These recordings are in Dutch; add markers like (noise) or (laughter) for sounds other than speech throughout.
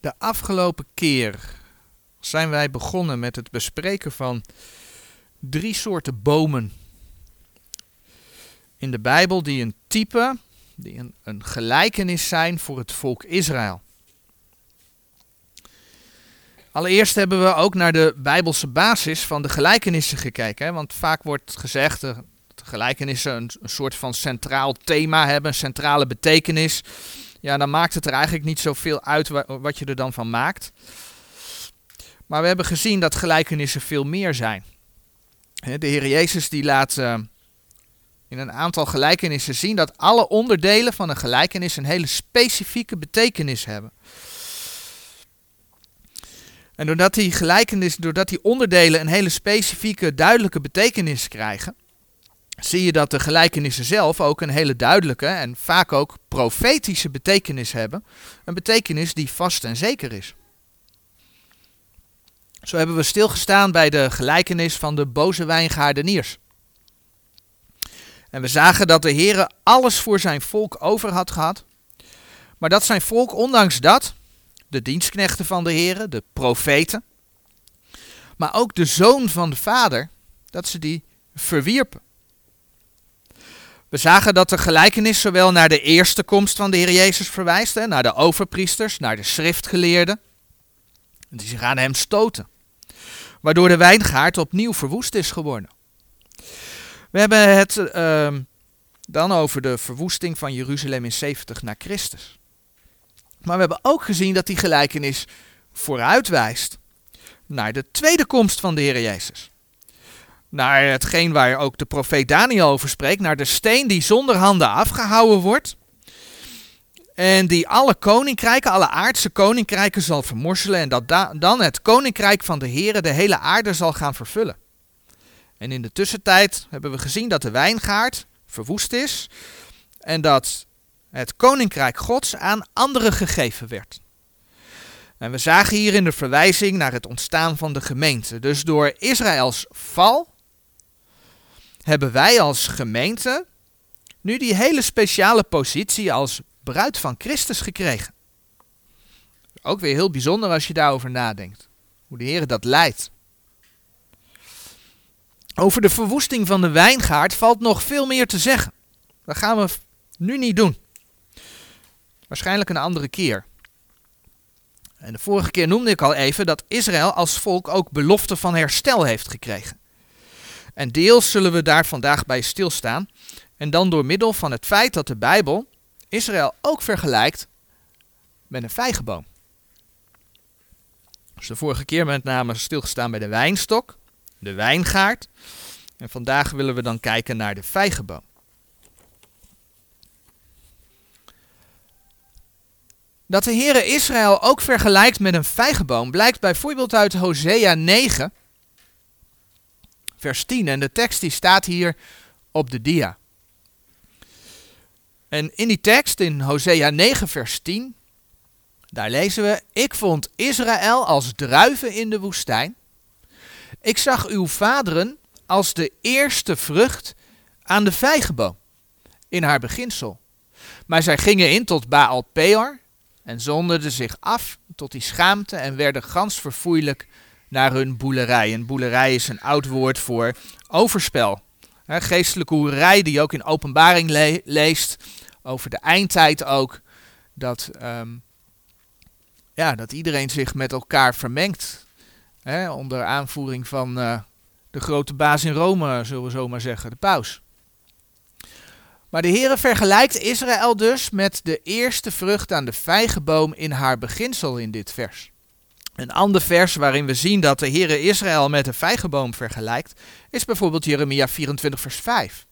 De afgelopen keer zijn wij begonnen met het bespreken van drie soorten bomen in de Bijbel die een type, die een, een gelijkenis zijn voor het volk Israël. Allereerst hebben we ook naar de Bijbelse basis van de gelijkenissen gekeken. Want vaak wordt gezegd dat gelijkenissen een, een, soort van centraal thema hebben, een centrale betekenis. Ja, dan maakt het er eigenlijk niet zoveel uit wat je er dan van maakt. Maar we hebben gezien dat gelijkenissen veel meer zijn. De Heer Jezus die laat uh, in een aantal gelijkenissen zien dat alle onderdelen van een gelijkenis een hele specifieke betekenis hebben. En doordat die gelijkenis, doordat die onderdelen een hele specifieke, duidelijke betekenis krijgen, zie je dat de gelijkenissen zelf ook een hele duidelijke en vaak ook profetische betekenis hebben. Een betekenis die vast en zeker is. Zo hebben we stilgestaan bij de gelijkenis van de boze wijngaardeniers. En we zagen dat de Heer alles voor zijn volk over had gehad. Maar dat zijn volk, ondanks dat, de dienstknechten van de Heer, de profeten, maar ook de zoon van de vader, dat ze die verwierpen. We zagen dat de gelijkenis zowel naar de eerste komst van de Heer Jezus verwijst, hè, naar de overpriesters, naar de schriftgeleerden, die zich aan hem stoten, waardoor de wijngaard opnieuw verwoest is geworden. We hebben het uh, dan over de verwoesting van Jeruzalem in 70 na Christus. Maar we hebben ook gezien dat die gelijkenis vooruitwijst naar de tweede komst van de Heer Jezus. Naar hetgeen waar ook de profeet Daniel over spreekt, naar de steen die zonder handen afgehouden wordt. En die alle koninkrijken, alle aardse koninkrijken zal vermorselen. En dat dan het koninkrijk van de Heer de hele aarde zal gaan vervullen. En in de tussentijd hebben we gezien dat de wijngaard verwoest is. En dat het koninkrijk Gods aan anderen gegeven werd. En we zagen hier in de verwijzing naar het ontstaan van de gemeente. Dus door Israëls val hebben wij als gemeente nu die hele speciale positie als bruid van Christus gekregen. Ook weer heel bijzonder als je daarover nadenkt. Hoe de Heer dat leidt. Over de verwoesting van de wijngaard valt nog veel meer te zeggen. Dat gaan we nu niet doen. Waarschijnlijk een andere keer. En de vorige keer noemde ik al even dat Israël als volk ook belofte van herstel heeft gekregen. En deels zullen we daar vandaag bij stilstaan. En dan door middel van het feit dat de Bijbel Israël ook vergelijkt met een vijgenboom. Dus de vorige keer met name stilgestaan bij de wijnstok, de wijngaard. En vandaag willen we dan kijken naar de vijgenboom. Dat de Heere Israël ook vergelijkt met een vijgenboom blijkt bijvoorbeeld uit Hosea 9, vers 10. En de tekst die staat hier op de dia. En in die tekst, in Hosea 9, vers 10, daar lezen we: Ik vond Israël als druiven in de woestijn. Ik zag uw vaderen als de eerste vrucht aan de vijgenboom in haar beginsel. Maar zij gingen in tot Baal Peor en zonderden zich af tot die schaamte en werden gans verfoeilijk naar hun boelerij. Een boelerij is een oud woord voor overspel. geestelijke hoerij die je ook in openbaring leest, over de eindtijd ook, dat, um, ja, dat iedereen zich met elkaar vermengt. onder aanvoering van uh, de grote baas in Rome, zullen we zo maar zeggen, de paus. Maar de Heere vergelijkt Israël dus met de eerste vrucht aan de vijgenboom in haar beginsel in dit vers. Een ander vers waarin we zien dat de Heere Israël met de vijgenboom vergelijkt, is bijvoorbeeld Jeremia 24 vers 5.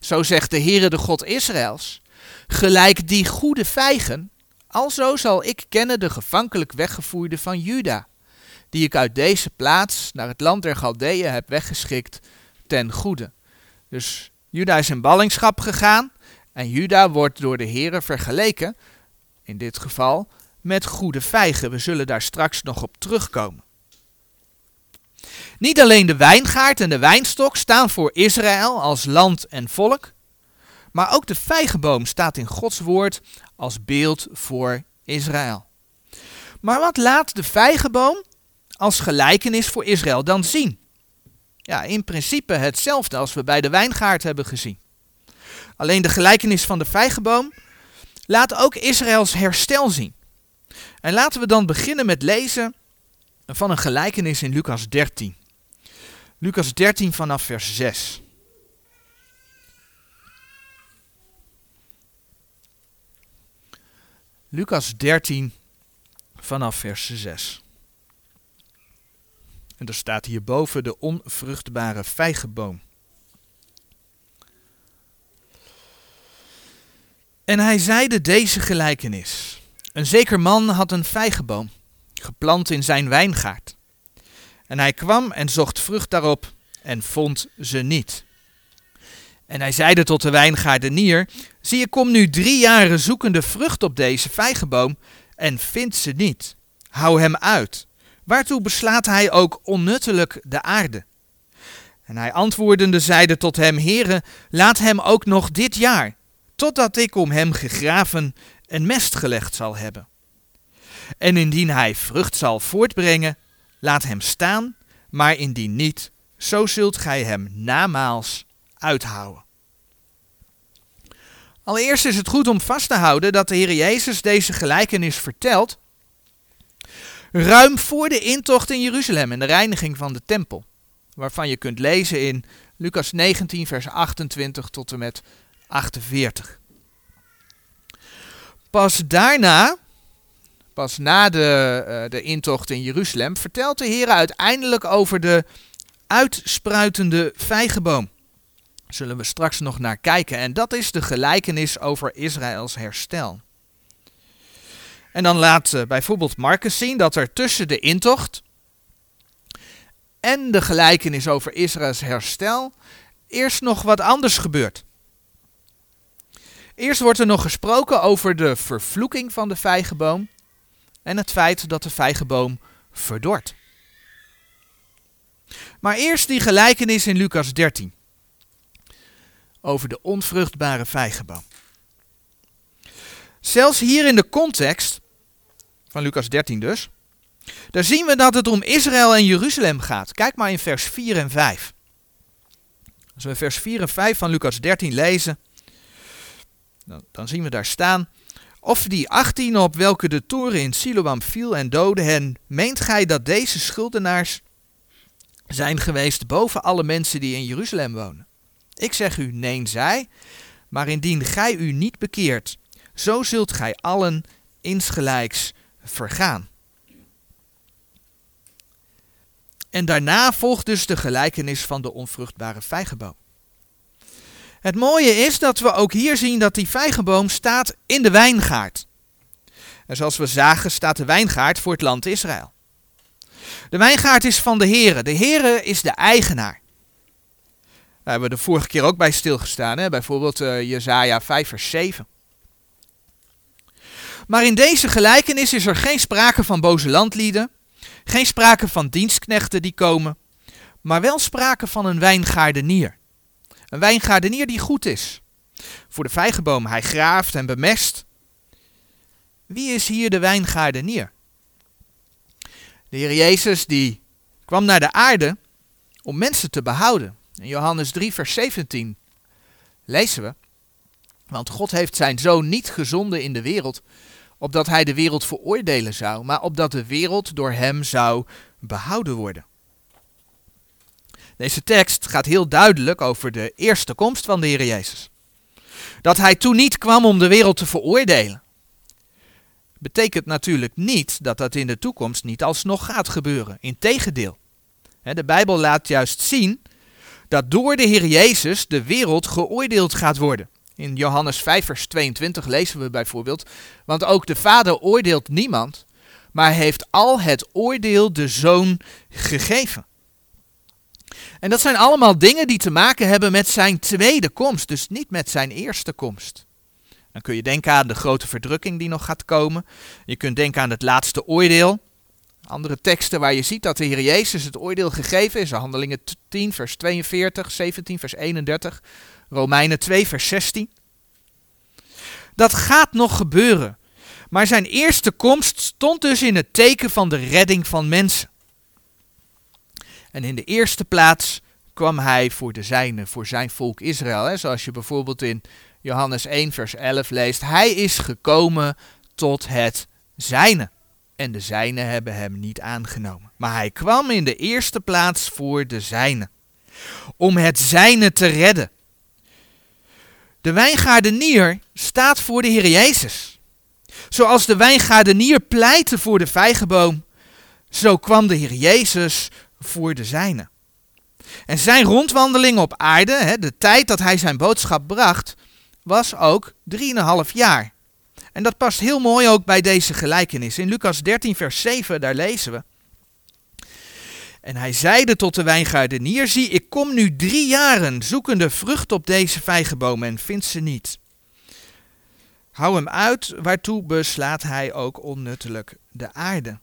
Zo zegt de Heere de God Israëls, gelijk die goede vijgen, alzo zal ik kennen de gevankelijk weggevoerde van Juda, die ik uit deze plaats naar het land der Galdeeën heb weggeschikt ten goede. Dus Juda is in ballingschap gegaan en Juda wordt door de Heere vergeleken, in dit geval, met goede vijgen. We zullen daar straks nog op terugkomen. Niet alleen de wijngaard en de wijnstok staan voor Israël als land en volk, maar ook de vijgenboom staat in Gods woord als beeld voor Israël. Maar wat laat de vijgenboom als gelijkenis voor Israël dan zien? Ja, in principe hetzelfde als we bij de wijngaard hebben gezien. Alleen de gelijkenis van de vijgenboom laat ook Israëls herstel zien. En laten we dan beginnen met lezen van een gelijkenis in Lucas 13. Lucas 13 vanaf vers 6. Lucas 13 vanaf vers 6. En er staat hierboven de onvruchtbare vijgenboom. En hij zeide deze gelijkenis. Een zeker man had een vijgenboom, geplant in zijn wijngaard. En hij kwam en zocht vrucht daarop en vond ze niet. En hij zeide tot de wijngaardenier, zie ik kom nu drie jaren zoekende vrucht op deze vijgenboom en vindt ze niet. Hou hem uit. Waartoe beslaat hij ook onnuttelijk de aarde? En hij antwoordende zeide tot hem, Heere, laat hem ook nog dit jaar, totdat ik om hem gegraven en mest gelegd zal hebben. En indien hij vrucht zal voortbrengen, laat hem staan, maar indien niet, zo zult gij hem namaals uithouden. Allereerst is het goed om vast te houden dat de Heer Jezus deze gelijkenis vertelt ruim voor de intocht in Jeruzalem en de reiniging van de tempel, waarvan je kunt lezen in Lucas 19 vers 28 tot en met 48. Pas daarna, pas na de, uh, de intocht in Jeruzalem, vertelt de Heer uiteindelijk over de uitspruitende vijgenboom. Zullen we straks nog naar kijken. En dat is de gelijkenis over Israëls herstel. En dan laat uh, bijvoorbeeld Marcus zien dat er tussen de intocht en de gelijkenis over Israëls herstel eerst nog wat anders gebeurt. Eerst wordt er nog gesproken over de vervloeking van de vijgenboom en het feit dat de vijgenboom verdort. Maar eerst die gelijkenis in Lucas 13 over de onvruchtbare vijgenboom. Zelfs hier in de context van Lucas 13 dus, daar zien we dat het om Israël en Jeruzalem gaat. Kijk maar in vers 4 en 5. Als we vers 4 en 5 van Lucas 13 lezen, dan, dan zien we daar staan. Of die 18 op welke de toren in Siloam viel en doodde hen, meent gij dat deze schuldenaars zijn geweest boven alle mensen die in Jeruzalem wonen? Ik zeg u, nee, zij, maar indien gij u niet bekeert, zo zult gij allen insgelijks vergaan. En daarna volgt dus de gelijkenis van de onvruchtbare vijgenboom. Het mooie is dat we ook hier zien dat die vijgenboom staat in de wijngaard. En zoals we zagen staat de wijngaard voor het land Israël. De wijngaard is van de Here. De Here is de eigenaar. Daar hebben we de vorige keer ook bij stilgestaan. Hè? Bijvoorbeeld uh, Jezaja 5 vers 7. Maar in deze gelijkenis is er geen sprake van boze landlieden. Geen sprake van dienstknechten die komen. Maar wel sprake van een wijngaardenier. Een wijngaardenier die goed is. Voor de vijgenboom hij graaft en bemest. Wie is hier de wijngaardenier? De Heer Jezus die kwam naar de aarde om mensen te behouden. In Johannes 3, vers 17 lezen we. Want God heeft zijn zoon niet gezonden in de wereld, opdat hij de wereld veroordelen zou, maar opdat de wereld door hem zou behouden worden. Deze tekst gaat heel duidelijk over de eerste komst van de Heer Jezus. Dat hij toen niet kwam om de wereld te veroordelen. Betekent natuurlijk niet dat dat in de toekomst niet alsnog gaat gebeuren. Integendeel. De Bijbel laat juist zien dat door de Heer Jezus de wereld geoordeeld gaat worden. In Johannes 5, vers 22 lezen we bijvoorbeeld: Want ook de Vader oordeelt niemand, maar heeft al het oordeel de Zoon gegeven. En dat zijn allemaal dingen die te maken hebben met zijn tweede komst, dus niet met zijn eerste komst. Dan kun je denken aan de grote verdrukking die nog gaat komen. Je kunt denken aan het laatste oordeel. Andere teksten waar je ziet dat de Heer Jezus het oordeel gegeven is. Handelingen 10 vers 42, 17 vers 31, Romeinen 2 vers 16. Dat gaat nog gebeuren. Maar zijn eerste komst stond dus in het teken van de redding van mensen. En in de eerste plaats kwam hij voor de zijne, voor zijn volk Israël. Hè? Zoals je bijvoorbeeld in Johannes 1, vers 11 leest. Hij is gekomen tot het zijne. En de zijne hebben hem niet aangenomen. Maar hij kwam in de eerste plaats voor de zijne. Om het zijne te redden. De wijngaardenier staat voor de Heer Jezus. Zoals de wijngaardenier pleitte voor de vijgenboom, zo kwam de Heer Jezus voor de zijne. En zijn rondwandeling op aarde, de tijd dat hij zijn boodschap bracht, was ook 3,5 jaar. En dat past heel mooi ook bij deze gelijkenis. In Lucas 13, vers 7, daar lezen we. En hij zeide tot de wijngaardenier, zie, ik kom nu drie jaren zoekende vrucht op deze vijgenboom en vind ze niet. Hou hem uit, waartoe beslaat hij ook onnuttelijk de aarde.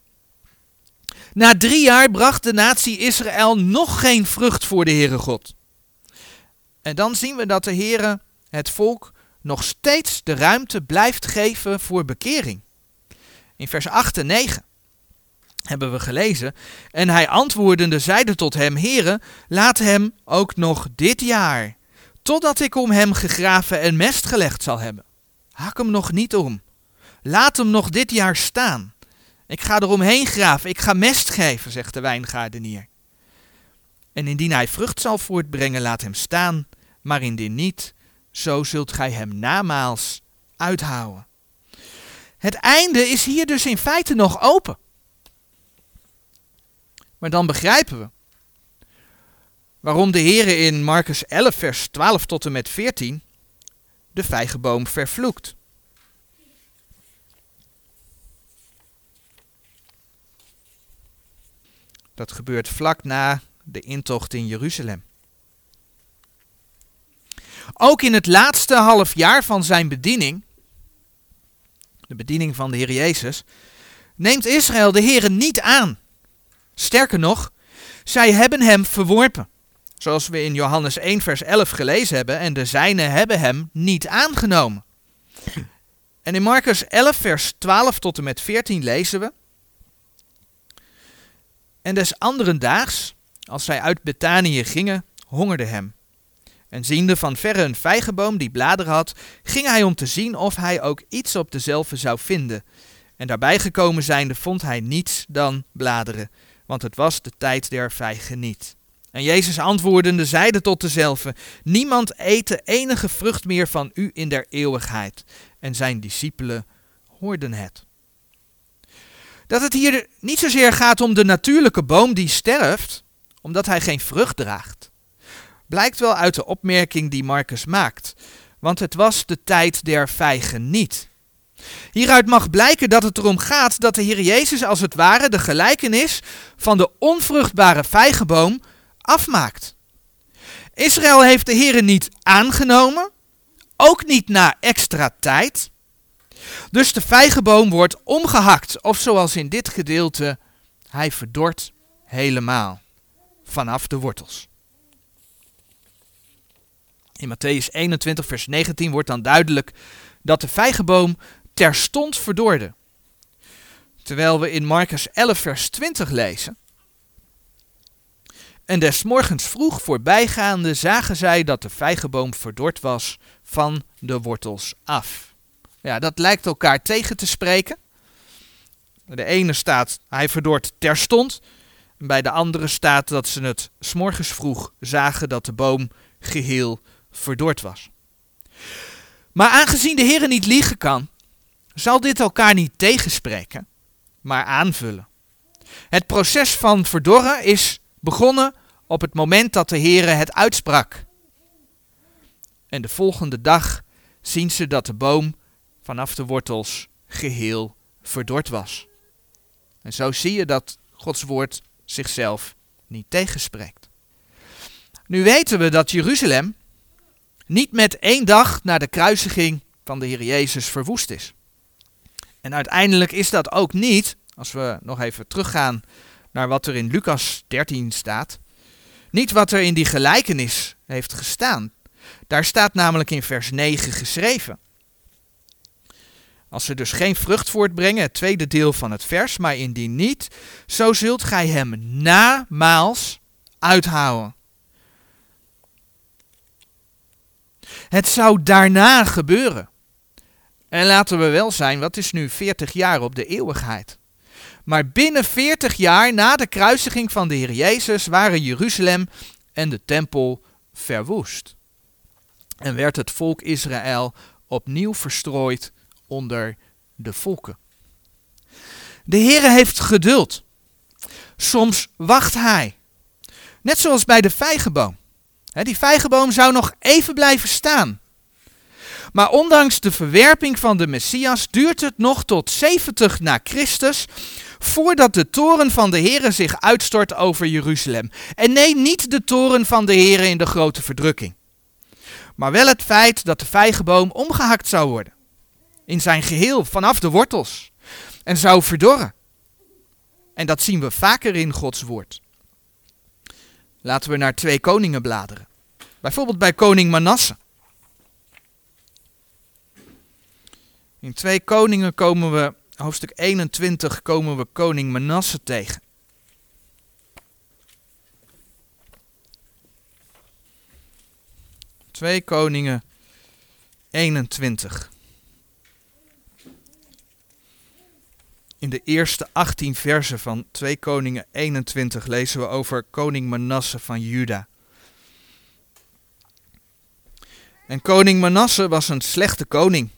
Na drie jaar bracht de natie Israël nog geen vrucht voor de Heere God. En dan zien we dat de Heere het volk nog steeds de ruimte blijft geven voor bekering. In vers 8 en 9 hebben we gelezen. En hij antwoordende zeide tot hem, Heere, laat hem ook nog dit jaar, totdat ik om hem gegraven en mest gelegd zal hebben. Hak hem nog niet om. Laat hem nog dit jaar staan. Ik ga eromheen graven, ik ga mest geven, zegt de wijngaardenier. En indien hij vrucht zal voortbrengen, laat hem staan, maar indien niet, zo zult gij hem namaals uithouden. Het einde is hier dus in feite nog open. Maar dan begrijpen we waarom de Heere in Marcus 11, vers 12 tot en met 14 de vijgenboom vervloekt. Dat gebeurt vlak na de intocht in Jeruzalem. Ook in het laatste half jaar van zijn bediening, de bediening van de Heer Jezus, neemt Israël de Heer niet aan. Sterker nog, zij hebben hem verworpen. Zoals we in Johannes 1, vers 11 gelezen hebben, en de zijnen hebben hem niet aangenomen. En in Marcus 11, vers 12 tot en met 14 lezen we. En des anderen daags, als zij uit Betanië gingen, hongerde hem. En ziende van verre een vijgenboom die bladeren had, ging hij om te zien of hij ook iets op dezelfde zou vinden. En daarbij gekomen zijnde vond hij niets dan bladeren, want het was de tijd der vijgen niet. En Jezus antwoordende zeide tot dezelfde, niemand ete enige vrucht meer van u in der eeuwigheid. En zijn discipelen hoorden het. Dat het hier niet zozeer gaat om de natuurlijke boom die sterft, omdat hij geen vrucht draagt, blijkt wel uit de opmerking die Marcus maakt, want het was de tijd der vijgen niet. Hieruit mag blijken dat het erom gaat dat de Heer Jezus als het ware de gelijkenis van de onvruchtbare vijgenboom afmaakt. Israël heeft de Heer niet aangenomen, ook niet na extra tijd. Dus de vijgenboom wordt omgehakt, of zoals in dit gedeelte, hij verdort helemaal vanaf de wortels. In Matthäus 21, vers 19 wordt dan duidelijk dat de vijgenboom terstond verdorde. Terwijl we in Marcus 11, vers 20 lezen. En des morgens vroeg voorbijgaande zagen zij dat de vijgenboom verdord was van de wortels af. Ja, dat lijkt elkaar tegen te spreken. De ene staat, hij verdort terstond. Bij de andere staat dat ze het s'morgens vroeg zagen dat de boom geheel verdord was. Maar aangezien de Heer niet liegen kan, zal dit elkaar niet tegenspreken, maar aanvullen. Het proces van verdorren is begonnen op het moment dat de Heere het uitsprak. En de volgende dag zien ze dat de boom vanaf de wortels geheel verdord was. En zo zie je dat Gods woord zichzelf niet tegenspreekt. Nu weten we dat Jeruzalem niet met één dag na de kruisiging van de Heer Jezus verwoest is. En uiteindelijk is dat ook niet, als we nog even teruggaan naar wat er in Lucas 13 staat, niet wat er in die gelijkenis heeft gestaan. Daar staat namelijk in vers 9 geschreven. Als ze dus geen vrucht voortbrengen, het tweede deel van het vers, maar indien niet, zo zult gij hem namaals uithouden. Het zou daarna gebeuren. En laten we wel zijn, wat is nu 40 jaar op de eeuwigheid? Maar binnen 40 jaar na de kruisiging van de Heer Jezus waren Jeruzalem en de tempel verwoest. En werd het volk Israël opnieuw verstrooid onder de volken. De Heere heeft geduld. Soms wacht hij. Net zoals bij de vijgenboom. Die vijgenboom zou nog even blijven staan. Maar ondanks de verwerping van de Messias duurt het nog tot 70 na Christus voordat de toren van de Heere zich uitstort over Jeruzalem. En nee, niet de toren van de Heere in de grote verdrukking. Maar wel het feit dat de vijgenboom omgehakt zou worden. In zijn geheel, vanaf de wortels. En zou verdorren. En dat zien we vaker in Gods woord. Laten we naar twee koningen bladeren. Bijvoorbeeld bij koning Manasse. In twee koningen komen we, hoofdstuk 21, komen we koning Manasse tegen. Twee koningen 21. In de eerste 18 versen van 2 Koningen 21 lezen we over koning Manasse van Juda. En koning Manasse was een slechte koning.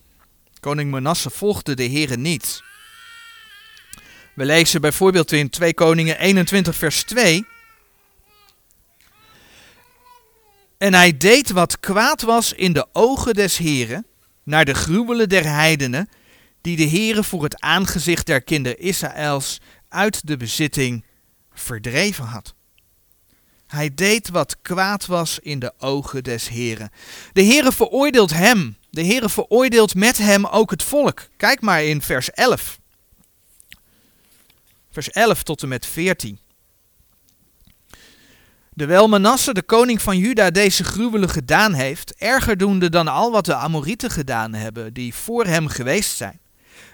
Koning Manasse volgde de Heeren niet. We lezen bijvoorbeeld in 2 Koningen 21 vers 2. En hij deed wat kwaad was in de ogen des Heren, naar de gruwelen der heidenen, die de Heere voor het aangezicht der kinderen Israëls uit de bezitting verdreven had. Hij deed wat kwaad was in de ogen des Heren. De Heere veroordeelt hem. De Heere veroordeelt met hem ook het volk. Kijk maar in vers 11. Vers 11 tot en met 14. Dewijl Manasse, de koning van Juda, deze gruwelen gedaan heeft, erger doende dan al wat de Amorieten gedaan hebben, die voor hem geweest zijn.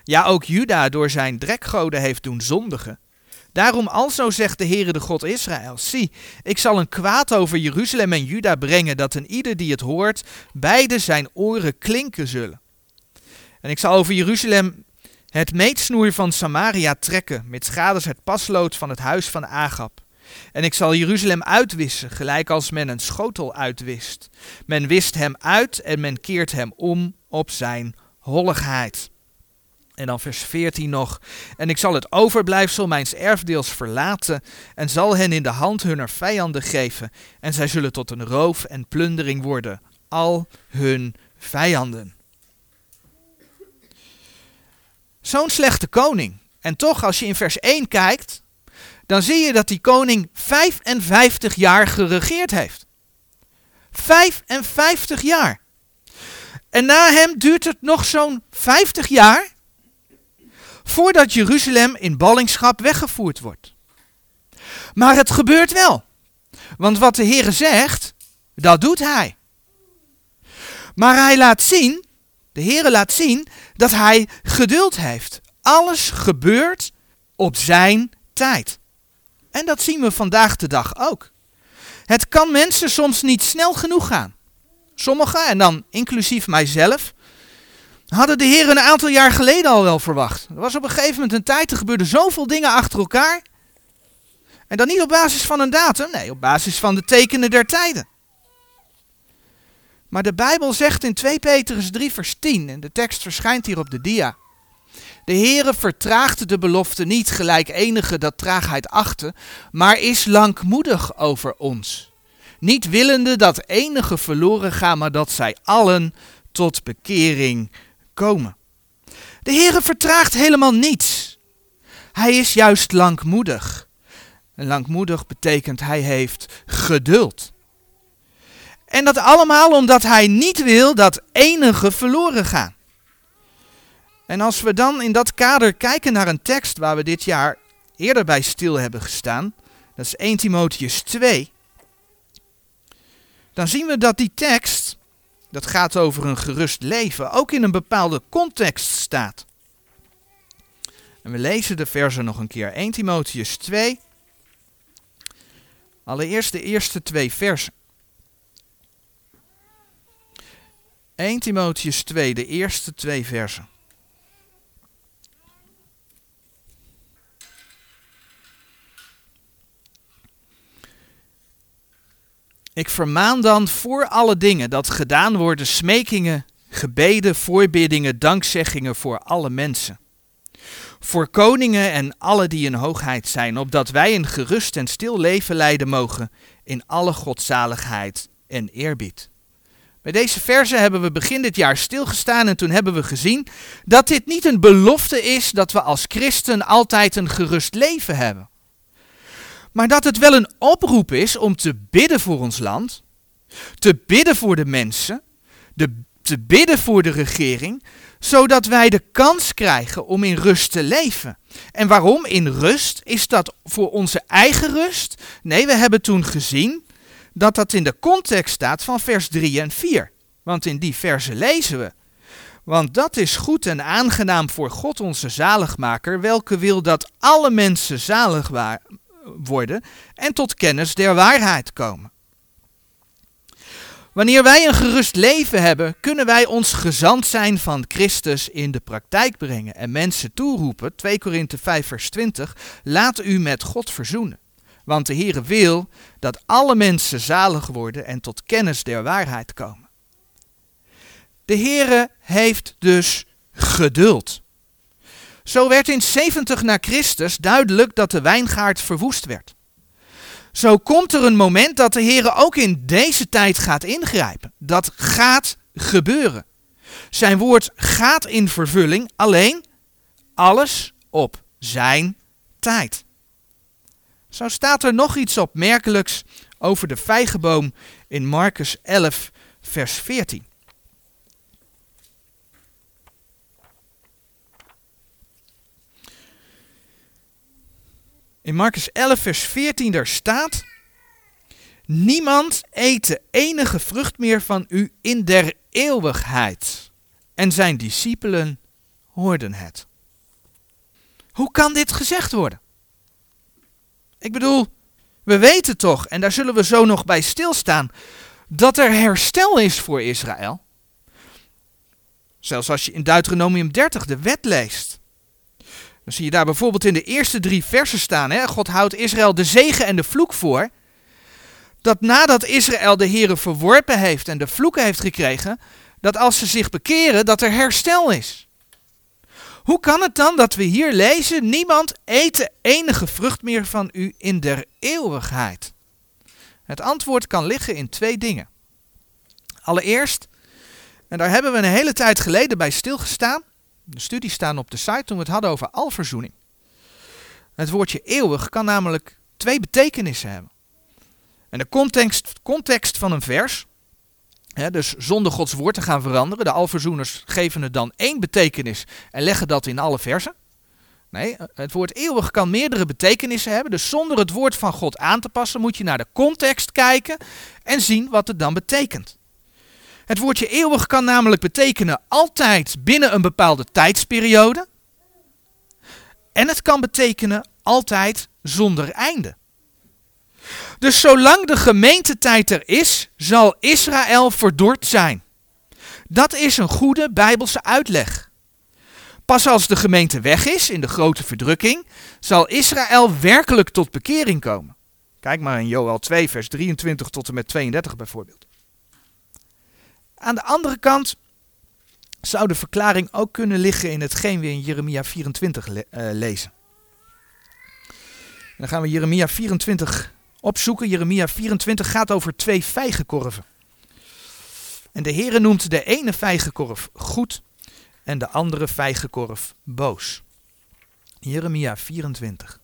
Ja, ook Juda door zijn drekgoden heeft doen zondigen. Daarom alzo zegt de Heere de God Israël, zie, ik zal een kwaad over Jeruzalem en Juda brengen, dat een ieder die het hoort, beide zijn oren klinken zullen. En ik zal over Jeruzalem het meetsnoer van Samaria trekken, met schades het paslood van het huis van Agab. En ik zal Jeruzalem uitwissen, gelijk als men een schotel uitwist. Men wist hem uit en men keert hem om op zijn holligheid. En dan vers 14 nog. En ik zal het overblijfsel mijns erfdeels verlaten en zal hen in de hand hunner vijanden geven. En zij zullen tot een roof en plundering worden, al hun vijanden. Zo'n slechte koning. En toch, als je in vers 1 kijkt, dan zie je dat die koning 55 jaar geregeerd heeft. 55 jaar. En na hem duurt het nog zo'n 50 jaar voordat Jeruzalem in ballingschap weggevoerd wordt. Maar het gebeurt wel. Want wat de Heer zegt, dat doet hij. Maar hij laat zien, de Heer laat zien, dat hij geduld heeft. Alles gebeurt op zijn tijd. En dat zien we vandaag de dag ook. Het kan mensen soms niet snel genoeg gaan. Sommigen, en dan inclusief mijzelf, hadden de Heer een aantal jaar geleden al wel verwacht. Er was op een gegeven moment een tijd, er gebeurden zoveel dingen achter elkaar. En dan niet op basis van een datum, nee, op basis van de tekenen der tijden. Maar de Bijbel zegt in 2 Petrus 3 vers 10, en de tekst verschijnt hier op de dia. De Heere vertraagt de belofte niet gelijk enige dat traagheid achten, maar is langmoedig over ons. Niet willende dat enige verloren gaan, maar dat zij allen tot bekering komen. De Heere vertraagt helemaal niets. Hij is juist langmoedig. En langmoedig betekent hij heeft geduld. En dat allemaal omdat hij niet wil dat enige verloren gaan. En als we dan in dat kader kijken naar een tekst waar we dit jaar eerder bij stil hebben gestaan, dat is 1 Timotheus 2, dan zien we dat die tekst dat gaat over een gerust leven, ook in een bepaalde context staat. En we lezen de versen nog een keer. 1 Timotheus 2. Allereerst de eerste twee versen. 1 Timotheus 2, de eerste twee versen. Ik vermaan dan voor alle dingen dat gedaan worden smekingen, gebeden, voorbiddingen, dankzeggingen voor alle mensen. Voor koningen en alle die in hoogheid zijn, opdat wij een gerust en stil leven leiden mogen in alle godzaligheid en eerbied. Bij deze verse hebben we begin dit jaar stilgestaan en toen hebben we gezien dat dit niet een belofte is dat we als christen altijd een gerust leven hebben. Maar dat het wel een oproep is om te bidden voor ons land, te bidden voor de mensen, de, te bidden voor de regering, zodat wij de kans krijgen om in rust te leven. En waarom in rust? Is dat voor onze eigen rust? Nee, we hebben toen gezien dat dat in de context staat van vers 3 en 4. Want in die versen lezen we. Want dat is goed en aangenaam voor God onze zaligmaker, welke wil dat alle mensen zalig worden en tot kennis der waarheid komen. Wanneer wij een gerust leven hebben, kunnen wij ons gezant zijn van Christus in de praktijk brengen en mensen toeroepen, 2 Korinthe 5 vers 20, laat u met God verzoenen. Want de Heere wil dat alle mensen zalig worden en tot kennis der waarheid komen. De Heere heeft dus geduld. Zo werd in 70 na Christus duidelijk dat de wijngaard verwoest werd. Zo komt er een moment dat de Heer ook in deze tijd gaat ingrijpen. Dat gaat gebeuren. Zijn woord gaat in vervulling, alleen alles op zijn tijd. Zo staat er nog iets opmerkelijks over de vijgenboom in Marcus 11, vers 14. In Marcus 11, vers 14, daar staat: Niemand eet de enige vrucht meer van u in der eeuwigheid. En zijn discipelen hoorden het. Hoe kan dit gezegd worden? Ik bedoel, we weten toch, en daar zullen we zo nog bij stilstaan, dat er herstel is voor Israël. Zelfs als je in Deuteronomium 30 de wet leest. Dan zie je daar bijvoorbeeld in de eerste drie versen staan. Hè? God houdt Israël de zegen en de vloek voor. Dat nadat Israël de Here verworpen heeft en de vloeken heeft gekregen, dat als ze zich bekeren, dat er herstel is. Hoe kan het dan dat we hier lezen, niemand de enige vrucht meer van u in der eeuwigheid? Het antwoord kan liggen in twee dingen. Allereerst, en daar hebben we een hele tijd geleden bij stilgestaan, de studies staan op de site toen we het hadden over alverzoening. Het woordje eeuwig kan namelijk twee betekenissen hebben. En de context, context van een vers, hè, dus zonder Gods woord te gaan veranderen, de alverzoeners geven het dan één betekenis en leggen dat in alle versen. Nee, het woord eeuwig kan meerdere betekenissen hebben. Dus zonder het woord van God aan te passen, moet je naar de context kijken en zien wat het dan betekent. Het woordje eeuwig kan namelijk betekenen altijd binnen een bepaalde tijdsperiode. En het kan betekenen altijd zonder einde. Dus zolang de gemeentetijd er is, zal Israël verdord zijn. Dat is een goede bijbelse uitleg. Pas als de gemeente weg is in de grote verdrukking, zal Israël werkelijk tot bekering komen. Kijk maar in Joel 2, vers 23 tot en met 32 bijvoorbeeld. Aan de andere kant zou de verklaring ook kunnen liggen in hetgeen we in Jeremia 24 le uh, lezen. dan gaan we Jeremia 24 opzoeken. Jeremia 24 gaat over twee vijgenkorven. En de Heere noemt de ene vijgenkorf goed en de andere vijgenkorf boos. Jeremia 24.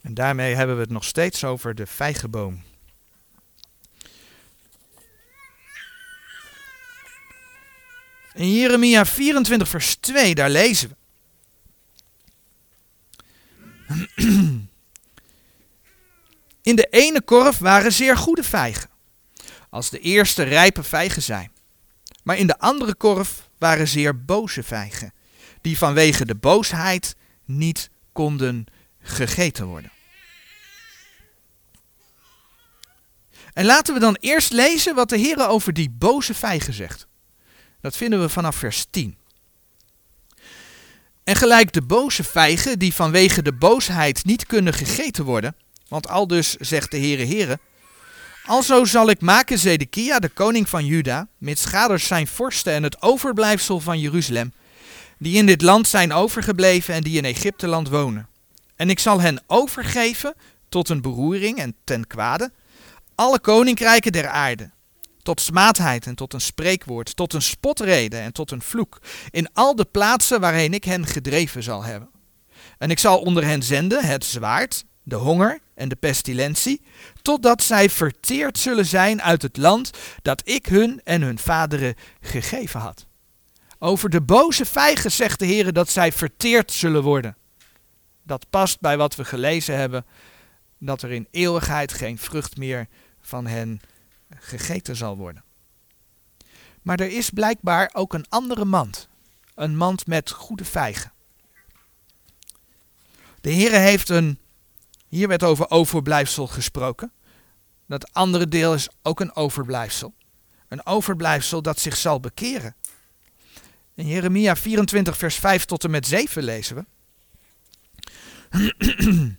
En daarmee hebben we het nog steeds over de vijgenboom. In Jeremia 24, vers 2, daar lezen we. (clears throat) In de ene korf waren zeer goede vijgen. als de eerste rijpe vijgen zijn. Maar in de andere korf waren zeer boze vijgen, die vanwege de boosheid niet konden gegeten worden. En laten we dan eerst lezen wat de Heer over die boze vijgen zegt. Dat vinden we vanaf vers 10. En gelijk de boze vijgen die vanwege de boosheid niet kunnen gegeten worden, want al dus zegt de Heere Heere, alzo zal ik maken Zedekia, de koning van Juda, met schaders zijn vorsten en het overblijfsel van Jeruzalem, die in dit land zijn overgebleven en die in Egypteland wonen. En ik zal hen overgeven tot een beroering en ten kwade, alle koninkrijken der aarde, tot smaadheid en tot een spreekwoord, tot een spotrede en tot een vloek, in al de plaatsen waarheen ik hen gedreven zal hebben. En ik zal onder hen zenden het zwaard, de honger en de pestilentie, totdat zij verteerd zullen zijn uit het land dat ik hun en hun vaderen gegeven had. Over de boze vijgen zegt de Heer dat zij verteerd zullen worden. Dat past bij wat we gelezen hebben, dat er in eeuwigheid geen vrucht meer van hen gegeten zal worden. Maar er is blijkbaar ook een andere mand. Een mand met goede vijgen. De Heer heeft een, hier werd over overblijfsel gesproken. Dat andere deel is ook een overblijfsel. Een overblijfsel dat zich zal bekeren. In Jeremia 24 vers 5 tot en met 7 lezen we. (clears throat)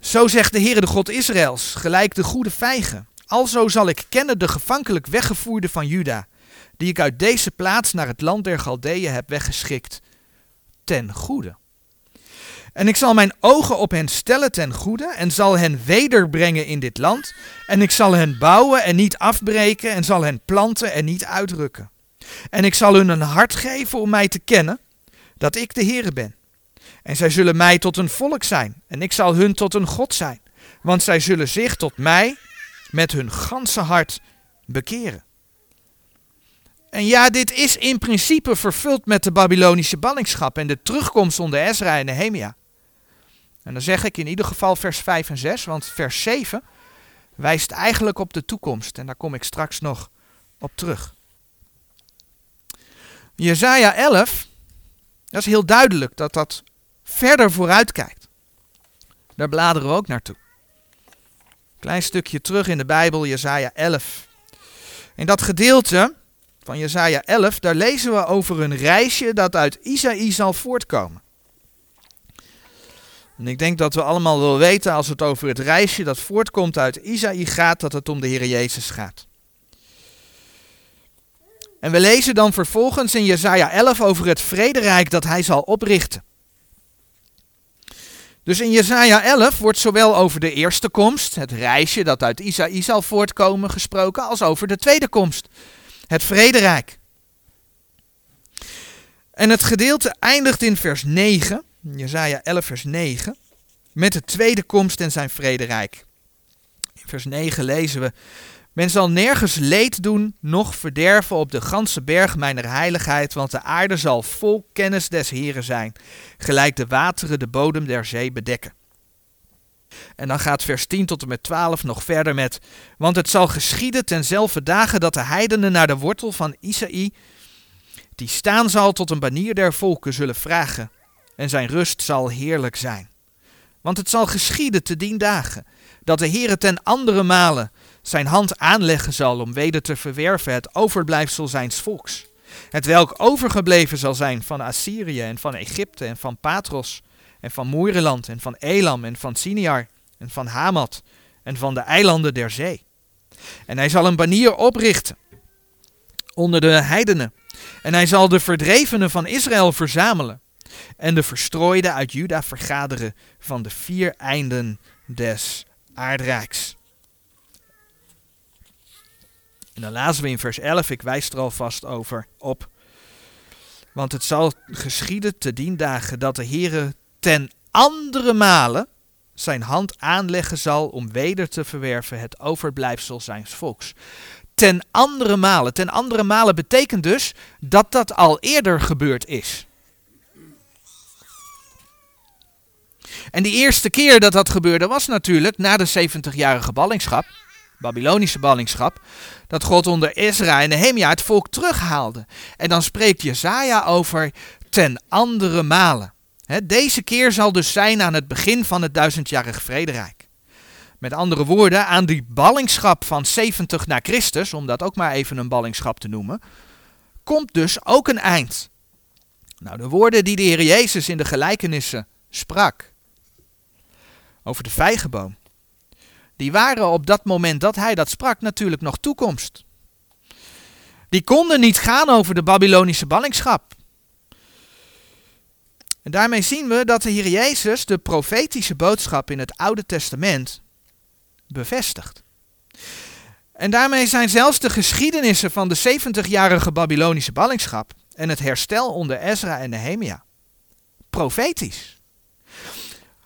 Zo zegt de Heere de God Israëls, gelijk de goede vijgen. Alzo zal ik kennen de gevankelijk weggevoerde van Juda, die ik uit deze plaats naar het land der Galdeeën heb weggeschikt, ten goede. En ik zal mijn ogen op hen stellen ten goede, en zal hen wederbrengen in dit land, en ik zal hen bouwen en niet afbreken, en zal hen planten en niet uitrukken. En ik zal hun een hart geven om mij te kennen, dat ik de Heere ben. En zij zullen mij tot een volk zijn, en ik zal hun tot een God zijn. Want zij zullen zich tot mij met hun ganse hart bekeren. En ja, dit is in principe vervuld met de Babylonische ballingschap en de terugkomst onder Ezra en Nehemia. En dan zeg ik in ieder geval vers 5 en 6, want vers 7 wijst eigenlijk op de toekomst. En daar kom ik straks nog op terug. Jezaja 11, dat is heel duidelijk dat dat verder vooruit kijkt. Daar bladeren we ook naartoe. Klein stukje terug in de Bijbel, Jesaja 11. In dat gedeelte van Jesaja 11, daar lezen we over een reisje dat uit Isaïe zal voortkomen. En ik denk dat we allemaal wel weten als het over het reisje dat voortkomt uit Isaïe gaat, dat het om de Heer Jezus gaat. En we lezen dan vervolgens in Jesaja 11 over het vrederijk dat hij zal oprichten. Dus in Jesaja 11 wordt zowel over de eerste komst, het reisje dat uit Isaïe zal voortkomen, gesproken, als over de tweede komst, het vrederijk. En het gedeelte eindigt in vers 9, Jesaja 11 vers 9, met de tweede komst en zijn vrederijk. In vers 9 lezen we, men zal nergens leed doen, noch verderven op de ganse berg mijner heiligheid, want de aarde zal vol kennis des Heren zijn, gelijk de wateren de bodem der zee bedekken. En dan gaat vers 10 tot en met 12 nog verder met, want het zal geschieden tenzelfde dagen dat de heidenen naar de wortel van Isaïe, die staan zal tot een banier der volken, zullen vragen, en zijn rust zal heerlijk zijn. Want het zal geschieden te dien dagen, dat de Heere ten andere malen zijn hand aanleggen zal om weder te verwerven het overblijfsel zijns volks. Het welk overgebleven zal zijn van Assyrië en van Egypte en van Patros en van Moereland en van Elam en van Siniar en van Hamat en van de eilanden der zee. En hij zal een banier oprichten onder de heidenen. En hij zal de verdrevenen van Israël verzamelen en de verstrooiden uit Juda vergaderen van de vier einden des aardrijks. En dan lazen we in vers 11, ik wijs er alvast over op. Want het zal geschieden te dien dagen dat de Heere ten andere malen zijn hand aanleggen zal om weder te verwerven het overblijfsel zijns volks. Ten andere malen. Ten andere malen betekent dus dat dat al eerder gebeurd is. En die eerste keer dat dat gebeurde was natuurlijk na de 70-jarige ballingschap. Babylonische ballingschap, dat God onder Ezra en Nehemia het volk terughaalde. En dan spreekt Jezaja over ten andere malen. deze keer zal dus zijn aan het begin van het duizendjarig vrederijk. Met andere woorden, aan die ballingschap van 70 na Christus, om dat ook maar even een ballingschap te noemen, komt dus ook een eind. Nou, de woorden die de Heer Jezus in de gelijkenissen sprak over de vijgenboom, die waren op dat moment dat hij dat sprak natuurlijk nog toekomst. Die konden niet gaan over de Babylonische ballingschap. En daarmee zien we dat de Heer Jezus de profetische boodschap in het Oude Testament bevestigt. En daarmee zijn zelfs de geschiedenissen van de 70-jarige Babylonische ballingschap en het herstel onder Ezra en Nehemia profetisch.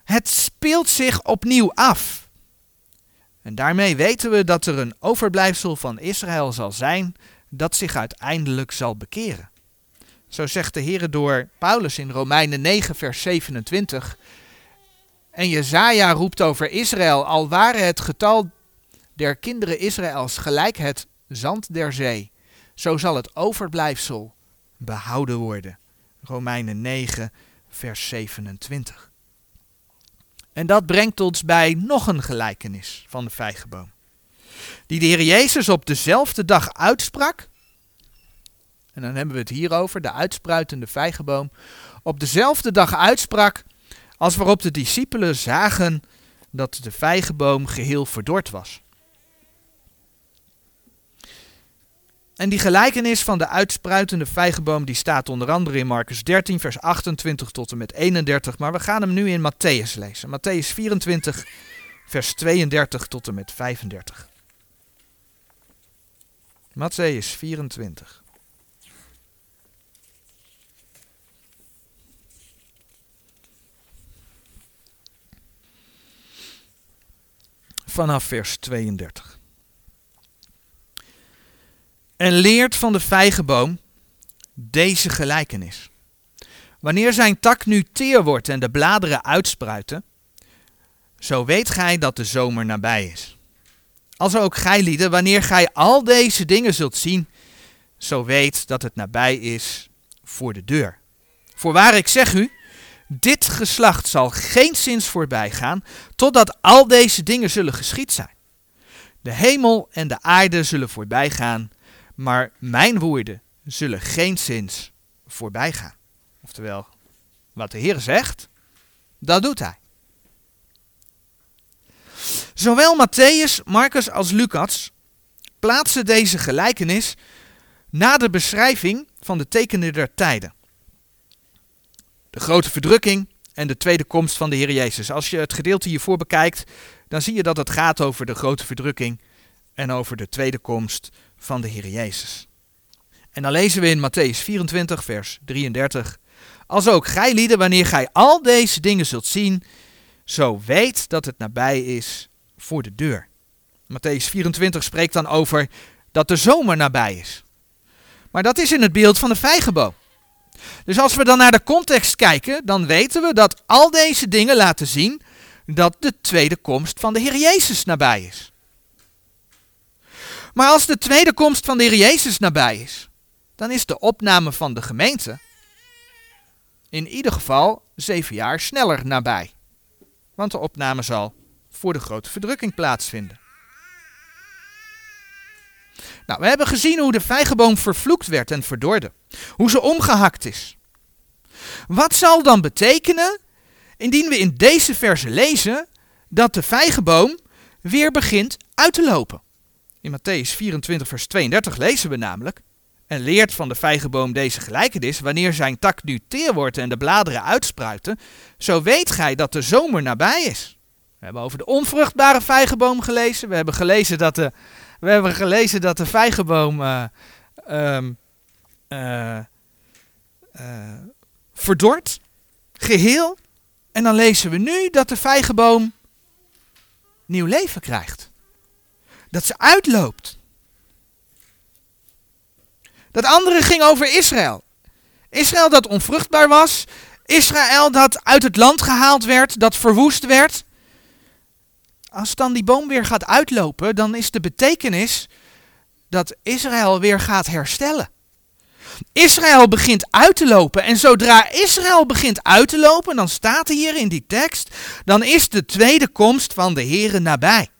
Het speelt zich opnieuw af. En daarmee weten we dat er een overblijfsel van Israël zal zijn dat zich uiteindelijk zal bekeren. Zo zegt de Heer door Paulus in Romeinen 9, vers 27. En Jezaja roept over Israël, al waren het getal der kinderen Israëls gelijk het zand der zee, zo zal het overblijfsel behouden worden. Romeinen 9, vers 27. En dat brengt ons bij nog een gelijkenis van de vijgenboom. Die de Heer Jezus op dezelfde dag uitsprak. En dan hebben we het hier over, de uitspruitende vijgenboom. Op dezelfde dag uitsprak als waarop de discipelen zagen dat de vijgenboom geheel verdord was. En die gelijkenis van de uitspruitende vijgenboom die staat onder andere in Marcus 13, vers 28 tot en met 31. Maar we gaan hem nu in Matthäus lezen. Matthäus 24, vers 32 tot en met 35. Matthäus 24. Vanaf vers 32 en leert van de vijgenboom deze gelijkenis. Wanneer zijn tak nu teer wordt en de bladeren uitspruiten, zo weet gij dat de zomer nabij is. Als ook gij lieden, wanneer gij al deze dingen zult zien, zo weet dat het nabij is voor de deur. Voorwaar ik zeg u, dit geslacht zal geen zins voorbij gaan, totdat al deze dingen zullen geschied zijn. De hemel en de aarde zullen voorbij gaan, maar mijn woorden zullen geen zins voorbij gaan. Oftewel, wat de Heer zegt, dat doet hij. Zowel Matthäus, Marcus als Lucas plaatsen deze gelijkenis na de beschrijving van de tekenen der tijden. De grote verdrukking en de tweede komst van de Heer Jezus. Als je het gedeelte hiervoor bekijkt, dan zie je dat het gaat over de grote verdrukking en over de tweede komst van de Heer Jezus. En dan lezen we in Matthäus 24, vers 33. Als ook gij lieden, wanneer gij al deze dingen zult zien, zo weet dat het nabij is voor de deur. Matthäus 24 spreekt dan over dat de zomer nabij is. Maar dat is in het beeld van de vijgenboom. Dus als we dan naar de context kijken, dan weten we dat al deze dingen laten zien dat de tweede komst van de Heer Jezus nabij is. Maar als de tweede komst van de Heer Jezus nabij is, dan is de opname van de gemeente in ieder geval zeven jaar sneller nabij. Want de opname zal voor de grote verdrukking plaatsvinden. Nou, we hebben gezien hoe de vijgenboom vervloekt werd en verdorde. Hoe ze omgehakt is. Wat zal dan betekenen indien we in deze verse lezen dat de vijgenboom weer begint uit te lopen? In Matthäus 24, vers 32 lezen we namelijk. En leert van de vijgenboom deze gelijkenis, wanneer zijn tak nu teer wordt en de bladeren uitspruiten, zo weet gij dat de zomer nabij is. We hebben over de onvruchtbare vijgenboom gelezen. We hebben gelezen dat de, we hebben gelezen dat de vijgenboom uh, verdort, geheel. En dan lezen we nu dat de vijgenboom nieuw leven krijgt dat ze uitloopt. Dat andere ging over Israël. Israël dat onvruchtbaar was. Israël dat uit het land gehaald werd, dat verwoest werd. Als dan die boom weer gaat uitlopen, dan is de betekenis dat Israël weer gaat herstellen. Israël begint uit te lopen. En zodra Israël begint uit te lopen, dan staat hier in die tekst, dan is de tweede komst van de Here nabij.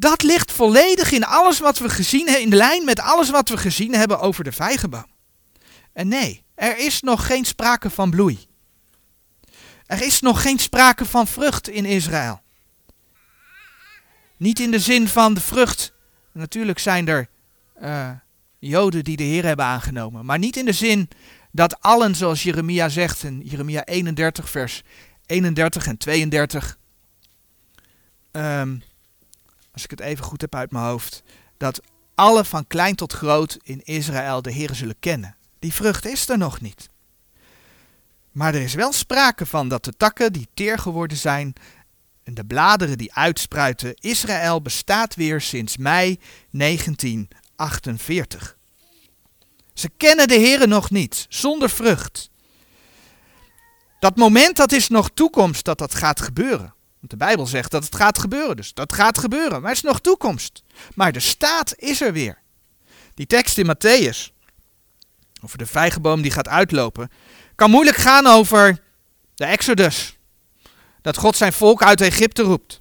Dat ligt volledig in alles wat we gezien hebben, in de lijn met alles wat we gezien hebben over de vijgenboom. En nee, er is nog geen sprake van bloei. Er is nog geen sprake van vrucht in Israël. Niet in de zin van de vrucht. Natuurlijk zijn er uh, Joden die de Heer hebben aangenomen. Maar niet in de zin dat allen, zoals Jeremia zegt in Jeremia 31, vers 31 en 32. Um, ehm, als ik het even goed heb uit mijn hoofd. Dat alle van klein tot groot in Israël de Heer zullen kennen. Die vrucht is er nog niet. Maar er is wel sprake van dat de takken die teer geworden zijn en de bladeren die uitspruiten, Israël bestaat weer sinds mei 1948. Ze kennen de Heer nog niet, zonder vrucht. Dat moment dat is nog toekomst dat dat gaat gebeuren. Want de Bijbel zegt dat het gaat gebeuren, dus dat gaat gebeuren. Maar het is nog toekomst. Maar de staat is er weer. Die tekst in Matthäus, over de vijgenboom die gaat uitlopen, kan moeilijk gaan over de Exodus. Dat God zijn volk uit Egypte roept.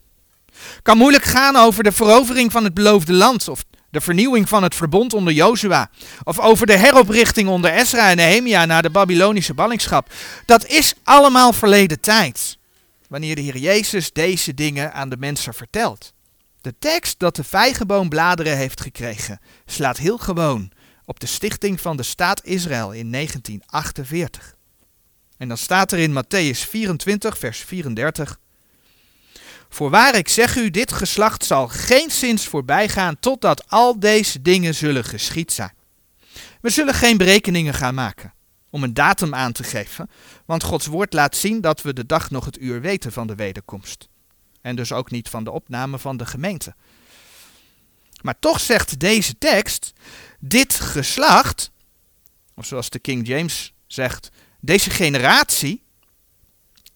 Kan moeilijk gaan over de verovering van het beloofde land of de vernieuwing van het verbond onder Jozua. Of over de heroprichting onder Ezra en Nehemia na de Babylonische ballingschap. Dat is allemaal verleden tijd. Wanneer de Heer Jezus deze dingen aan de mensen vertelt. De tekst dat de vijgenboom bladeren heeft gekregen slaat heel gewoon op de stichting van de staat Israël in 1948. En dan staat er in Matthäus 24, vers 34. Voorwaar ik zeg u, dit geslacht zal geen zins voorbij gaan totdat al deze dingen zullen geschied zijn. We zullen geen berekeningen gaan maken om een datum aan te geven, want Gods woord laat zien dat we de dag nog het uur weten van de wederkomst. En dus ook niet van de opname van de gemeente. Maar toch zegt deze tekst, dit geslacht, of zoals de King James zegt, deze generatie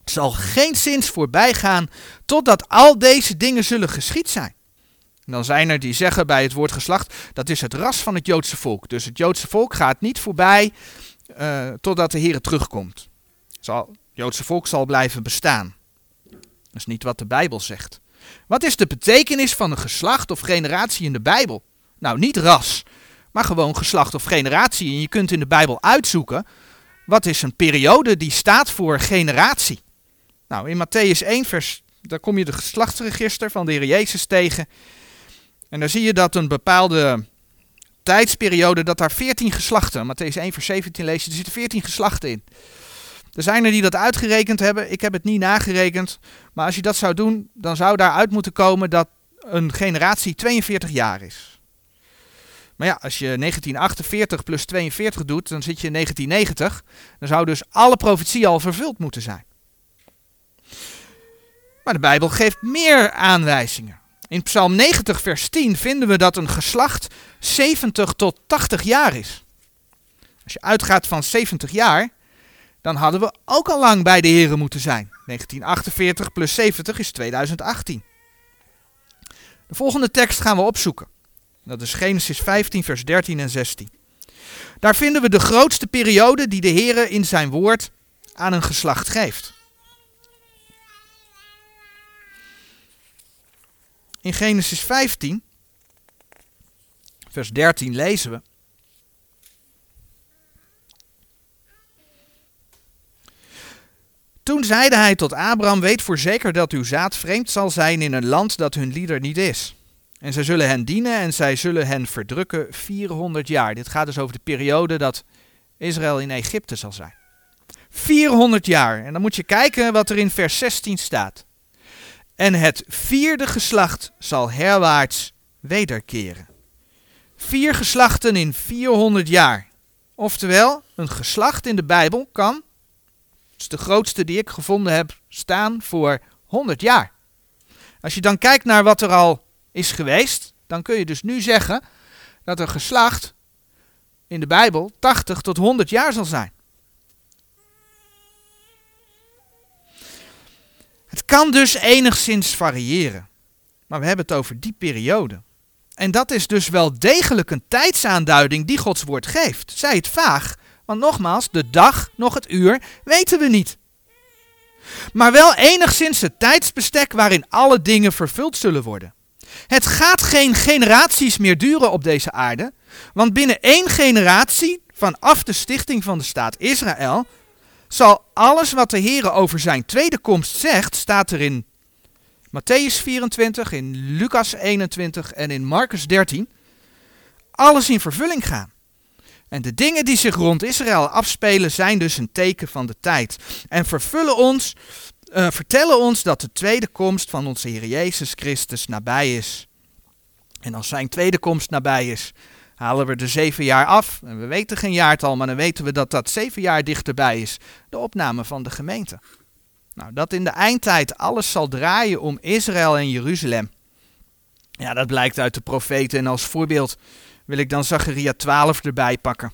zal geen zins voorbij gaan totdat al deze dingen zullen geschied zijn. Dan zijn er die zeggen bij het woord geslacht, dat is het ras van het Joodse volk. Dus het Joodse volk gaat niet voorbij uh, totdat de Heer terugkomt. Zal, het Joodse volk zal blijven bestaan. Dat is niet wat de Bijbel zegt. Wat is de betekenis van een geslacht of generatie in de Bijbel? Nou, niet ras, maar gewoon geslacht of generatie. En je kunt in de Bijbel uitzoeken wat is een periode die staat voor generatie. Nou, in Matthäus 1, vers, daar kom je de geslachtsregister van de Heer Jezus tegen. En dan zie je dat een bepaalde tijdsperiode, dat daar 14 geslachten, Matthäus 1, vers 17 lees je, er zitten 14 geslachten in. Er zijn er die dat uitgerekend hebben. Ik heb het niet nagerekend. Maar als je dat zou doen, dan zou daaruit moeten komen dat een generatie 42 jaar is. Maar ja, als je 1948 plus 42 doet, dan zit je in 1990. Dan zou dus alle profetie al vervuld moeten zijn. Maar de Bijbel geeft meer aanwijzingen. In Psalm 90, vers 10 vinden we dat een geslacht 70 tot 80 jaar is. Als je uitgaat van 70 jaar, dan hadden we ook al lang bij de Heren moeten zijn. 1948 plus 70 is 2018. De volgende tekst gaan we opzoeken. Dat is Genesis 15, vers 13 en 16. Daar vinden we de grootste periode die de Heer in zijn woord aan een geslacht geeft. In Genesis 15, vers 13 lezen we. Toen zeide hij tot Abraham: Weet voorzeker dat uw zaad vreemd zal zijn in een land dat hun lieder niet is. En zij zullen hen dienen en zij zullen hen verdrukken 400 jaar. Dit gaat dus over de periode dat Israël in Egypte zal zijn. 400 jaar. En dan moet je kijken wat er in vers 16 staat. En het vierde geslacht zal herwaarts wederkeren. Vier geslachten in 400 jaar. Oftewel, een geslacht in de Bijbel kan, dat is de grootste die ik gevonden heb, staan voor 100 jaar. Als je dan kijkt naar wat er al is geweest, dan kun je dus nu zeggen dat een geslacht in de Bijbel 80 tot 100 jaar zal zijn. kan dus enigszins variëren. Maar we hebben het over die periode. En dat is dus wel degelijk een tijdsaanduiding die Gods woord geeft. Zij het vaag, want nogmaals, de dag, nog het uur, weten we niet. Maar wel enigszins het tijdsbestek waarin alle dingen vervuld zullen worden. Het gaat geen generaties meer duren op deze aarde, want binnen één generatie, vanaf de stichting van de staat Israël, zal alles wat de Heer over zijn tweede komst zegt, staat er in Matthäus 24, in Lucas 21 en in Marcus 13, alles in vervulling gaan. En de dingen die zich rond Israël afspelen zijn dus een teken van de tijd. En vervullen ons, uh, vertellen ons dat de tweede komst van onze Heer Jezus Christus nabij is. En als zijn tweede komst nabij is, halen we de zeven jaar af. En we weten geen jaartal, maar dan weten we dat dat zeven jaar dichterbij is. De opname van de gemeente. Nou, dat in de eindtijd alles zal draaien om Israël en Jeruzalem. Ja, dat blijkt uit de profeten. En als voorbeeld wil ik dan Zacharia 12 erbij pakken.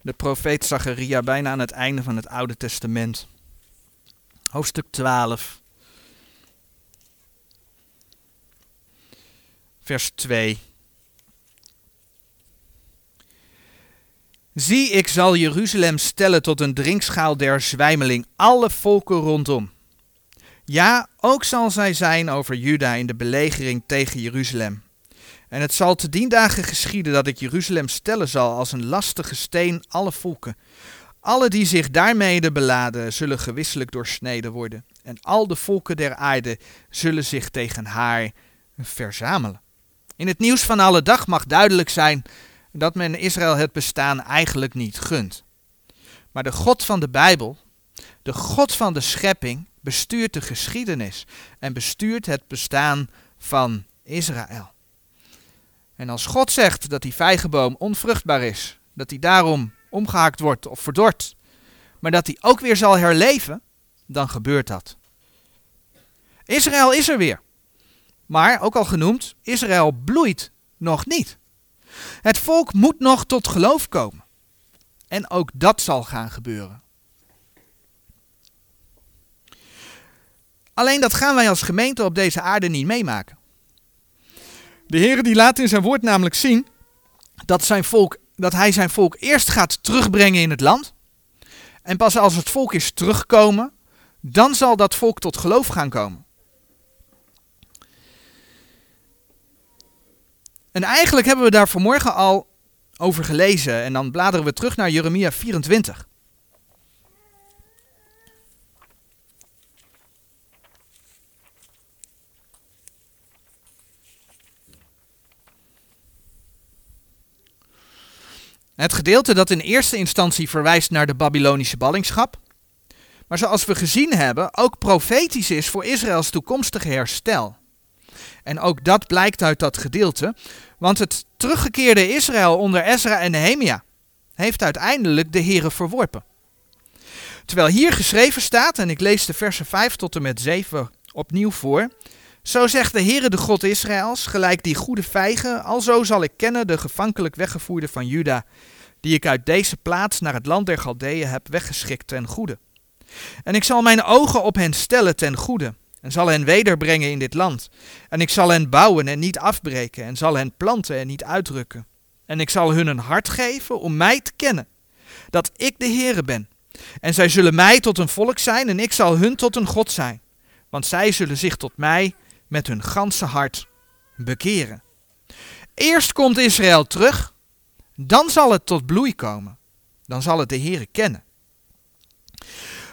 De profeet Zacharia bijna aan het einde van het Oude Testament. Hoofdstuk 12. Vers 2. Zie, ik zal Jeruzalem stellen tot een drinkschaal der zwijmeling, alle volken rondom. Ja, ook zal zij zijn over Juda in de belegering tegen Jeruzalem. En het zal te dien dagen geschieden dat ik Jeruzalem stellen zal als een lastige steen alle volken. Alle die zich daarmede beladen zullen gewisselijk doorsneden worden. En al de volken der aarde zullen zich tegen haar verzamelen. In het nieuws van alle dag mag duidelijk zijn dat men Israël het bestaan eigenlijk niet gunt. Maar de God van de Bijbel, de God van de schepping, bestuurt de geschiedenis en bestuurt het bestaan van Israël. En als God zegt dat die vijgenboom onvruchtbaar is, dat hij daarom omgehakt wordt of verdord, maar dat hij ook weer zal herleven, dan gebeurt dat. Israël is er weer. Maar, ook al genoemd, Israël bloeit nog niet. Het volk moet nog tot geloof komen. En ook dat zal gaan gebeuren. Alleen dat gaan wij als gemeente op deze aarde niet meemaken. De Heer die laat in zijn woord namelijk zien dat, zijn volk, dat hij zijn volk eerst gaat terugbrengen in het land. En pas als het volk is teruggekomen, dan zal dat volk tot geloof gaan komen. En eigenlijk hebben we daar vanmorgen al over gelezen. En dan bladeren we terug naar Jeremia 24. Het gedeelte dat in eerste instantie verwijst naar de Babylonische ballingschap, maar zoals we gezien hebben, ook profetisch is voor Israëls toekomstige herstel. En ook dat blijkt uit dat gedeelte, want het teruggekeerde Israël onder Ezra en Nehemia heeft uiteindelijk de Here verworpen. Terwijl hier geschreven staat, en ik lees de versen 5 tot en met 7 opnieuw voor. Zo zegt de Heere de God Israëls, gelijk die goede vijgen, alzo zal ik kennen de gevankelijk weggevoerde van Juda, die ik uit deze plaats naar het land der Galdeeën heb weggeschikt ten goede. En ik zal mijn ogen op hen stellen ten goede, en zal hen wederbrengen in dit land. En ik zal hen bouwen en niet afbreken, en zal hen planten en niet uitdrukken. En ik zal hun een hart geven om mij te kennen, dat ik de Heere ben. En zij zullen mij tot een volk zijn, en ik zal hun tot een God zijn. Want zij zullen zich tot mij met hun ganse hart bekeren. Eerst komt Israël terug, dan zal het tot bloei komen. Dan zal het de Heere kennen.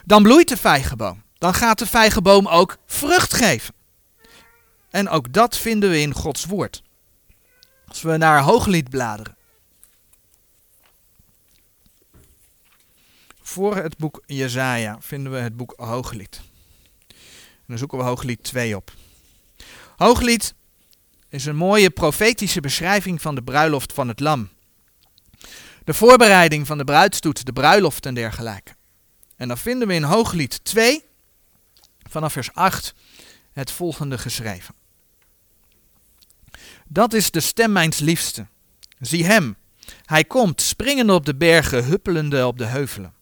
Dan bloeit de vijgenboom dan gaat de vijgenboom ook vrucht geven. En ook dat vinden we in Gods woord. Als we naar Hooglied bladeren. Voor het boek Jezaja vinden we het boek Hooglied. En dan zoeken we Hooglied 2 op. Hooglied is een mooie profetische beschrijving van de bruiloft van het lam. De voorbereiding van de bruidstoet, de bruiloft en dergelijke. En dan vinden we in Hooglied 2 vanaf vers 8 het volgende geschreven. Dat is de stem mijns liefste. Zie hem. Hij komt, springende op de bergen, huppelende op de heuvelen.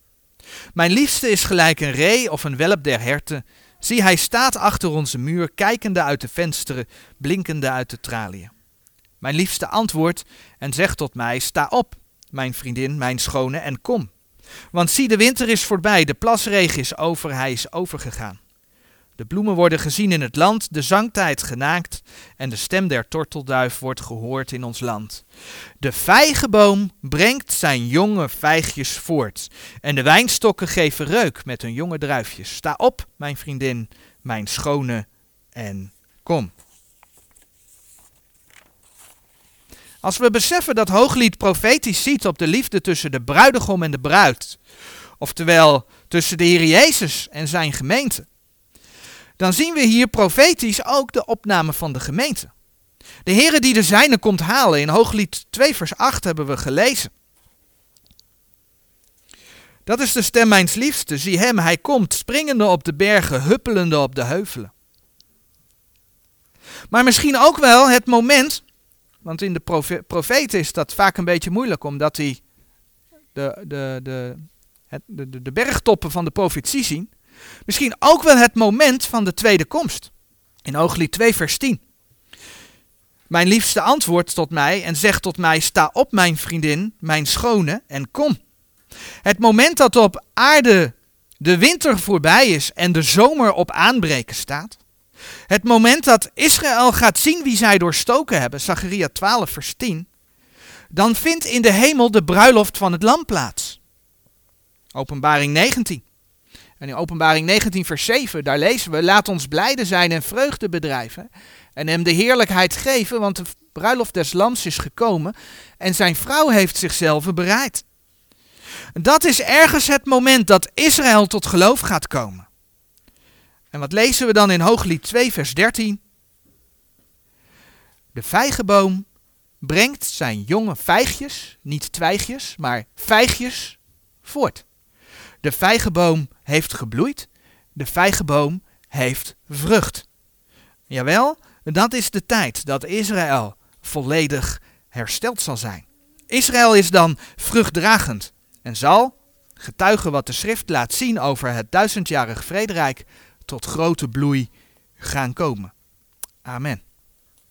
Mijn liefste is gelijk een ree of een welp der herten. Zie, hij staat achter onze muur, kijkende uit de vensteren, blinkende uit de traliën. Mijn liefste antwoordt en zegt tot mij: Sta op, mijn vriendin, mijn schone, en kom. Want zie, de winter is voorbij, de plasregen is over, hij is overgegaan. De bloemen worden gezien in het land, de zangtijd genaakt en de stem der tortelduif wordt gehoord in ons land. De vijgenboom brengt zijn jonge vijgjes voort en de wijnstokken geven reuk met hun jonge druifjes. Sta op, mijn vriendin, mijn schone, en kom. Als we beseffen dat Hooglied profetisch ziet op de liefde tussen de bruidegom en de bruid, oftewel tussen de Heer Jezus en zijn gemeente, dan zien we hier profetisch ook de opname van de gemeente. De Heere die de zijne komt halen, in Hooglied 2 vers 8 hebben we gelezen. Dat is de stem mijns liefste, zie hem, hij komt, springende op de bergen, huppelende op de heuvelen. Maar misschien ook wel het moment, want in de profeet is dat vaak een beetje moeilijk, omdat hij de, de, de, de, de bergtoppen van de profetie zien. Misschien ook wel het moment van de tweede komst. In Ooglied 2, vers 10. Mijn liefste antwoordt tot mij en zegt tot mij: Sta op, mijn vriendin, mijn schone, en kom. Het moment dat op aarde de winter voorbij is en de zomer op aanbreken staat. Het moment dat Israël gaat zien wie zij doorstoken hebben, Zacharia 12, vers 10. Dan vindt in de hemel de bruiloft van het lam plaats. Openbaring 19. En in Openbaring 19, vers 7, daar lezen we: Laat ons blijde zijn en vreugde bedrijven. En hem de heerlijkheid geven, want de bruiloft des lams is gekomen. En zijn vrouw heeft zichzelf bereid. Dat is ergens het moment dat Israël tot geloof gaat komen. En wat lezen we dan in Hooglied 2, vers 13? De vijgenboom brengt zijn jonge vijgjes, niet twijgjes, maar vijgjes, voort. De vijgenboom heeft gebloeid, de vijgenboom heeft vrucht. Jawel, dat is de tijd dat Israël volledig hersteld zal zijn. Israël is dan vruchtdragend en zal, getuigen wat de schrift laat zien over het duizendjarig vrederijk, tot grote bloei gaan komen. Amen.